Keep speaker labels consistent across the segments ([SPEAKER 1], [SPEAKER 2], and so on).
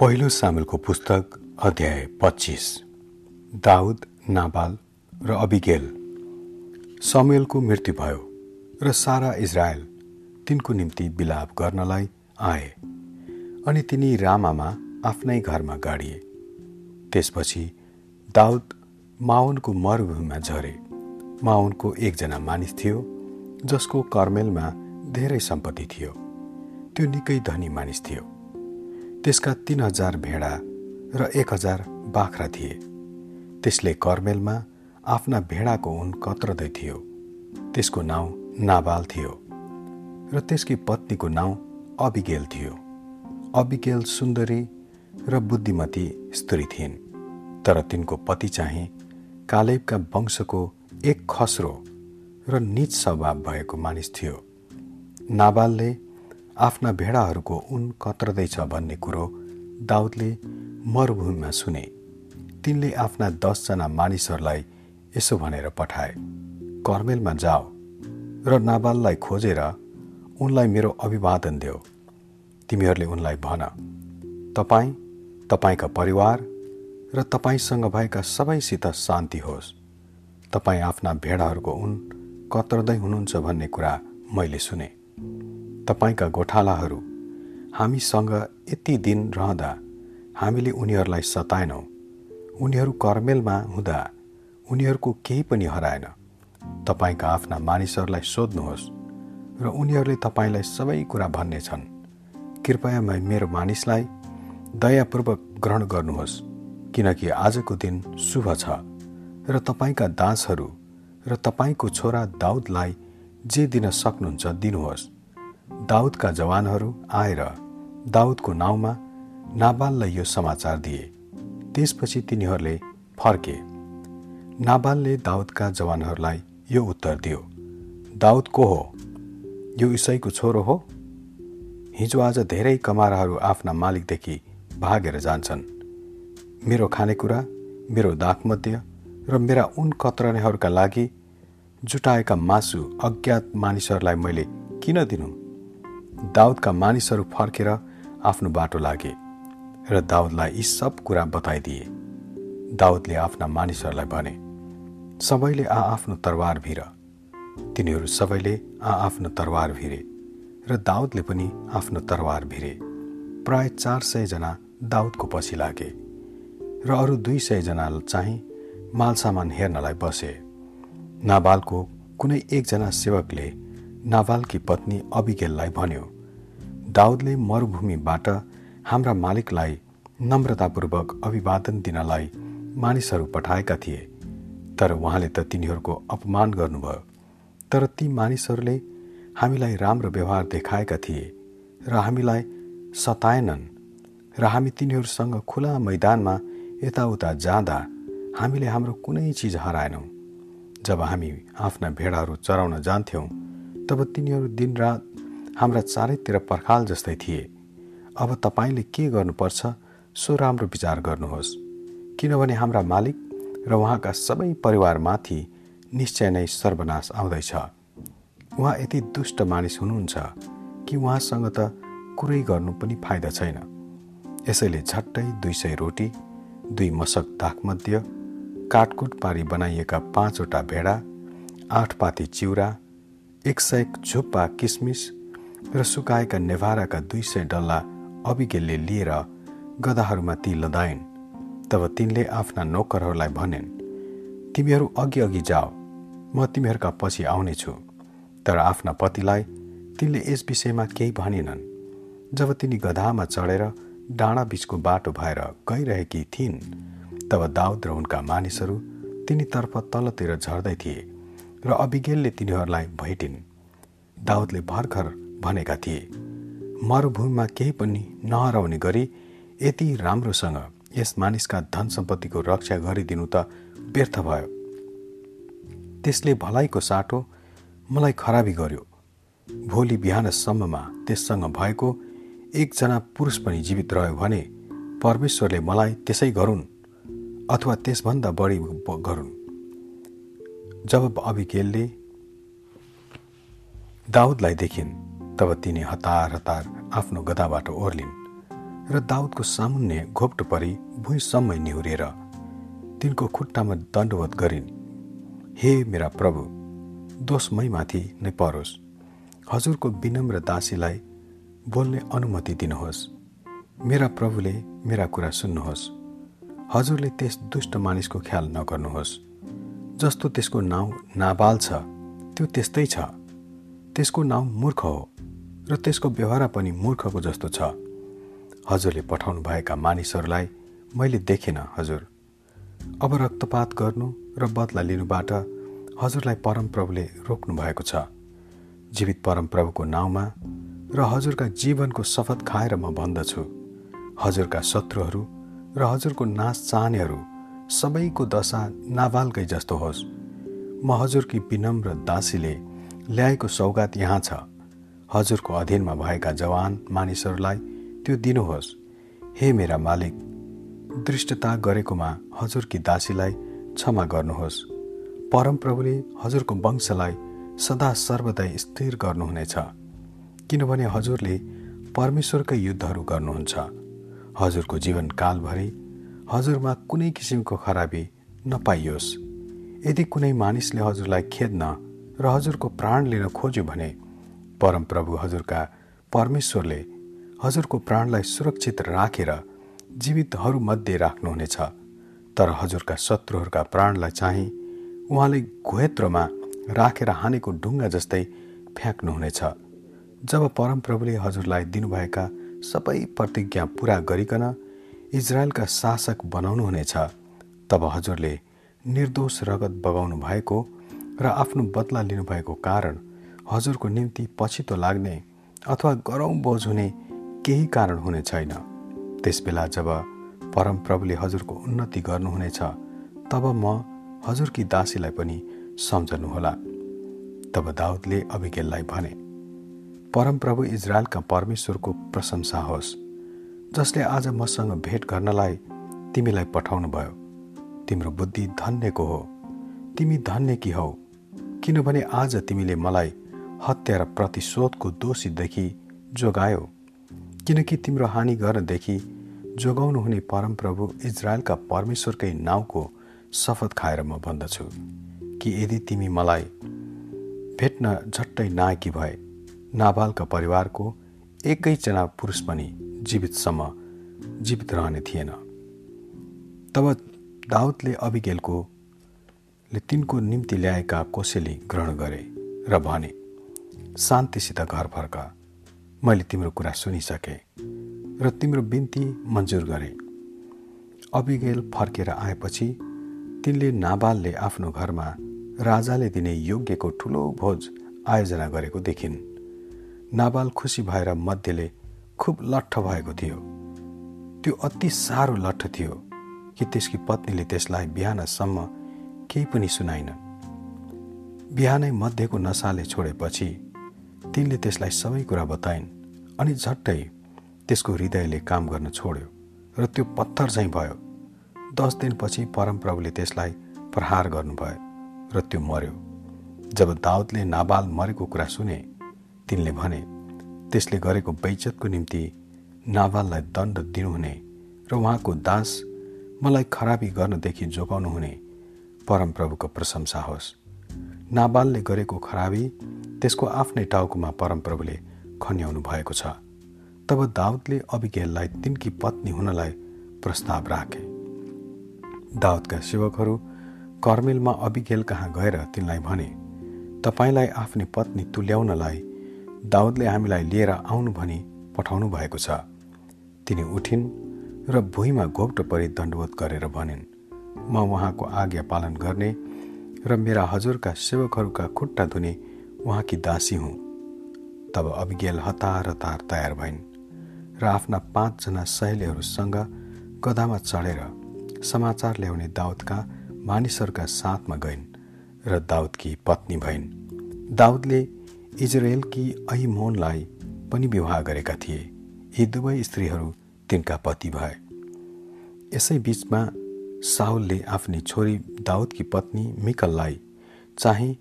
[SPEAKER 1] पहिलो सामेलको पुस्तक अध्याय पच्चिस। दाउद नाबाल र अबिगेल। समेलको मृत्यु भयो र सारा इजरायल तिनको निम्ति बिलाप गर्नलाई आए अनि तिनी रामामा आफ्नै घरमा गाडिए। त्यसपछि दाउद माउनको मरुभूमिमा झरे। माउनको एकजना मानिस थियो जसको कर्मेलमा धेरै सम्पत्ति थियो। त्यो निकै धनी मानिस थियो। त्यसका तिन हजार भेडा र एक हजार बाख्रा थिए। त्यसले कर्मेलमा आफ्ना भेडाको उन कत्रदै थियो। त्यसको नाउँ नाबाल थियो र त्यसकी पत्नीको नाउँ अबिगेल थियो। अबिगेल सुन्दरी र बुद्धिमती स्त्री थिइन् तर तिनको पति चाहिँ कालेबका वंशको एक खस्रो र निज स्वभाव भएको मानिस थियो। नाबालले आफ्ना भेडाहरूको उन कत्रदैछ भन्ने कुरो दाउदले मरुभूमिमा सुने। तिनले आफ्ना दसजना मानिसहरूलाई यसो भनेर पठाए कर्मेलमा जाओ र नाबाललाई खोजेर उनलाई मेरो अभिवादन देऊ। तिमीहरूले उनलाई भन तपाईँ तपाईँका परिवार र तपाईँसँग भएका सबैसित शान्ति होस्। तपाईँ आफ्ना भेडाहरूको उन कत्रदै हुनुहुन्छ भन्ने कुरा मैले सुने। तपाईँका गोठालाहरू हामीसँग यति दिन रहँदा हामीले उनीहरूलाई सताएनौँ। उनीहरू कर्मेलमा हुँदा उनीहरूको केही पनि हराएन। तपाईँका आफ्ना मानिसहरूलाई सोध्नुहोस् र उनीहरूले तपाईँलाई सबै कुरा भन्नेछन्। कृपया मेरो मानिसलाई दयापूर्वक ग्रहण गर्नुहोस् किनकि आजको दिन शुभ छ र तपाईँका दासहरू र तपाईँको छोरा दाउदलाई जे दिन सक्नुहुन्छ दिनुहोस्। दाउदका जवानहरू आएर दाउदको नाउँमा नाबाललाई यो समाचार दिए। त्यसपछि तिनीहरूले फर्के। नाबालले दाउदका जवानहरूलाई यो उत्तर दियो दाउद को हो? यो इसैको छोरो हो? हिजो आज धेरै कमाराहरू आफ्ना मालिकदेखि भागेर जान्छन्। मेरो खानेकुरा मेरो दागमध्य र मेरा उन कत्रनेहरूका लागि जुटाएका मासु अज्ञात मानिसहरूलाई मैले किन दिनु? दाउदका मानिसहरू फर्केर आफ्नो बाटो लागे र दाउदलाई यी सब कुरा बताइदिए। दाउदले आफ्ना मानिसहरूलाई भने सबैले आ आफ्नो तरवार भिर। तिनीहरू सबैले आ आफ्नो तरवार भिरे र दाउदले पनि आफ्नो तरवार भिरे। प्राय चार सयजना दाउदको पछि लागे र अरू दुई सयजना चाहिँ मालसामान हेर्नलाई बसे। नाबालको कुनै एकजना सेवकले नाबालकी पत्नी अबिगेललाई भन्यो दाउदले मरुभूमिबाट हाम्रा मालिकलाई नम्रतापूर्वक अभिवादन दिनलाई मानिसहरू पठाएका थिए तर उहाँले त तिनीहरूको अपमान गर्नुभयो। तर ती मानिसहरूले हामीलाई राम्रो व्यवहार देखाएका थिए र हामीलाई सताएनन् र हामी तिनीहरूसँग खुला मैदानमा यताउता जाँदा हामीले हाम्रो कुनै चिज हराएनौँ। जब हामी आफ्ना भेडाहरू चराउन जान्थ्यौँ तब तिनीहरू दिनरात हाम्रा चारैतिर पर्खाल जस्तै थिए। अब तपाईँले के गर्नुपर्छ सो राम्रो विचार गर्नुहोस्। किनभने हाम्रा मालिक र उहाँका सबै परिवारमाथि निश्चय नै सर्वनाश आउँदैछ। उहाँ यति दुष्ट मानिस हुनुहुन्छ कि उहाँसँग त कुरै गर्नु पनि फाइदा छैन। यसैले झट्टै दुई सय रोटी दुई मसक दागमध्य काटकुट पारी बनाइएका पाँचवटा भेडा आठ पाती चिउरा एक सय झुप्पा किसमिस र सुकाएका नेभाराका दुई सय डल्ला अबिगेलले लिएर गदाहरूमा ती लदाइन् तब तिनले आफ्ना नोकरहरूलाई भनेन् तिमीहरू अघि अघि जाओ म तिमीहरूका पछि आउनेछु तर आफ्ना पतिलाई तिनले यस विषयमा केही भनेनन्। जब तिनी गधामा चढेर डाँडा बिचको बाटो भएर गइरहेकी थिइन् तब दाउद र उनका मानिसहरू तिनीतर्फ तलतिर झर्दै थिए। र अभिगेलले तिनीहरूलाई भेटिन्। दाउदले भर्खर भनेका थिए मरुभूमिमा केही पनि नहराउने गरी यति राम्रोसँग यस मानिसका धन सम्पत्तिको रक्षा गरिदिनु त व्यर्थ भयो। त्यसले भलाइको साटो मलाई खराबी गर्यो। भोलि बिहानसम्ममा त्यससँग भएको एकजना पुरुष पनि जीवित रह्यो भने परमेश्वरले मलाई त्यसै गरून् अथवा त्यसभन्दा बढी गरून्। जब अबिकेलले दाउदलाई देखिन् तब तिनी हतार हतार आफ्नो गदाबाट ओर्लिन् र दाउदको सामुन्ने घोप्टो परी भुइँसम्म निहुरेर तिनको खुट्टामा दण्डवत गरिन् हे मेरा प्रभु दोष माथि नै परोस्। हजुरको विनम्र दासीलाई बोल्ने अनुमति दिनुहोस्। मेरा प्रभुले मेरा कुरा सुन्नुहोस्। हजुरले त्यस दुष्ट मानिसको ख्याल नगर्नुहोस्। जस्तो त्यसको नाउँ नाबाल छ त्यो त्यस्तै छ। त्यसको नाउँ मूर्ख हो र त्यसको व्यवहार पनि मूर्खको जस्तो छ। हजुरले पठाउनु भएका मानिसहरूलाई मैले देखिनँ हजुर। अब रक्तपात गर्नु र बदला लिनुबाट हजुरलाई परमप्रभुले रोक्नु भएको छ। जीवित परमप्रभुको नाउँमा र हजुरका जीवनको शपथ खाएर म भन्दछु। हजुरका शत्रुहरू र हजुरको नाश चाहनेहरू सबैको दशा नाबालकै जस्तो होस्। म हजुरकी विनम्र दासीले ल्याएको सौगात यहाँ छ। हजुरको अधीनमा भएका जवान मानिसहरूलाई त्यो दिनुहोस्। हे मेरा मालिक दृष्टता गरेकोमा हजुरकी दासीलाई क्षमा गर्नुहोस्। परमप्रभुले हजुरको वंशलाई सदा सर्वदा स्थिर गर्नुहुनेछ। किनभने हजुरले परमेश्वरकै युद्धहरू गर्नुहुन्छ। हजुरको जीवनकालभरि हजुरमा कुनै किसिमको खराबी नपाइयोस्। यदि कुनै मानिसले हजुरलाई खेद्न र हजुरको प्राण लिन खोज्यो भने परमप्रभु हजुरका परमेश्वरले हजुरको प्राणलाई सुरक्षित राखेर जीवितहरूमध्ये राख्नुहुनेछ। तर हजुरका शत्रुहरूका प्राणलाई चाहिँ उहाँले घुहेत्रोमा राखेर हानेको ढुङ्गा जस्तै फ्याँक्नुहुनेछ। जब परमप्रभुले हजुरलाई दिनुभएका सबै प्रतिज्ञा पुरा गरिकन इजरायलका शासक बनाउनुहुनेछ। तब हजुरले निर्दोष रगत बगाउनु भएको र आफ्नो बदला लिनुभएको कारण हजुरको निम्ति पछितो लाग्ने अथवा गरौँ बोझ हुने केही कारण हुने छैन। त्यसबेला जब परमप्रभुले हजुरको उन्नति गर्नुहुनेछ तब म हजुरकी दासीलाई पनि सम्झनुहोला। तब दाउदले अभिगेललाई भने परमप्रभु इजरायलका परमेश्वरको प्रशंसा होस्। जसले आज मसँग भेट गर्नलाई तिमीलाई पठाउनु भयो। तिम्रो बुद्धि धन्यको हो। तिमी धन्य कि हौ? किनभने आज तिमीले मलाई हत्या र प्रतिशोधको दोषीदेखि जोगायो। किनकि तिम्रो हानि गर्नदेखि जोगाउनु हुने परमप्रभु इजरायलका परमेश्वरकै नाउँको शपथ खाएर म भन्दछु कि यदि तिमी मलाई भेट्न झट्टै नायकी भए नाबालका परिवारको एकैजना पुरुष पनि जीवितसम्म जीवित रहने थिएन। तब दाउदले अभिगेलको ले तिनको निम्ति ल्याएका कोसेली ग्रहण गरे र भने शान्तिसित घर फर्क। मैले तिम्रो कुरा सुनिसकेँ र तिम्रो बिन्ती मन्जुर गरे अबिगेल फर्केर आएपछि तिनले नाबालले आफ्नो घरमा राजाले दिने योग्यको ठुलो भोज आयोजना गरेको देखिन्। नाबाल खुसी भएर मध्येले खुब लट्ठ भएको थियो। त्यो अति साह्रो लट्ठ थियो कि त्यसकी पत्नीले त्यसलाई बिहानसम्म केही पनि सुनाइन। बिहानै मध्येको नसाले छोडेपछि तिनले त्यसलाई सबै कुरा बताइन् अनि झट्टै त्यसको हृदयले काम गर्न छोड्यो र त्यो पत्थर चाहिँ भयो। दस दिनपछि परमप्रभुले त्यसलाई प्रहार गर्नुभयो र त्यो मर्यो। जब दाउदले नाबाल मरेको कुरा सुने तिनले भने त्यसले गरेको बैचतको निम्ति नाबाललाई दण्ड दिनुहुने र उहाँको दास मलाई खराबी गर्नदेखि जोगाउनु हुने परमप्रभुको प्रशंसा होस्। नाबालले गरेको खराबी त्यसको आफ्नै टाउकोमा परमप्रभुले खन्याउनु भएको छ। तब दाउदले अभिगेललाई तिनकी पत्नी हुनलाई प्रस्ताव राखे। दाउदका सेवकहरू कर्मेलमा अभिगेल कहाँ गएर तिनलाई भने तपाईँलाई आफ्नै पत्नी तुल्याउनलाई दाउदले हामीलाई लिएर आउनु भनी पठाउनु भएको छ। तिनी उठिन् र भुइँमा घोप्टो परि दण्डवत गरेर भनिन् म उहाँको आज्ञा पालन गर्ने र मेरा हजुरका सेवकहरूका खुट्टा धुने उहाँकी दासी हुँ। तब अभिगेल हतार हतार तयार भइन् र आफ्ना पाँचजना सहेलीहरूसँग गदामा चढेर समाचार ल्याउने दाउदका मानिसहरूका साथमा गइन् र दाउदकी पत्नी भइन्। दाउदले इजरायलकी अहिमोनलाई पनि विवाह गरेका थिए। यी दुवै स्त्रीहरू तिनका पति भए। यसै बिचमा साउलले आफ्नी छोरी दाउदकी पत्नी मिकललाई चाहिँ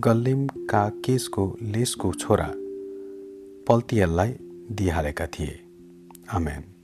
[SPEAKER 1] गल्लिमका केसको लेसको छोरा पल्तियललाई दिइहालेका थिए। आमेन।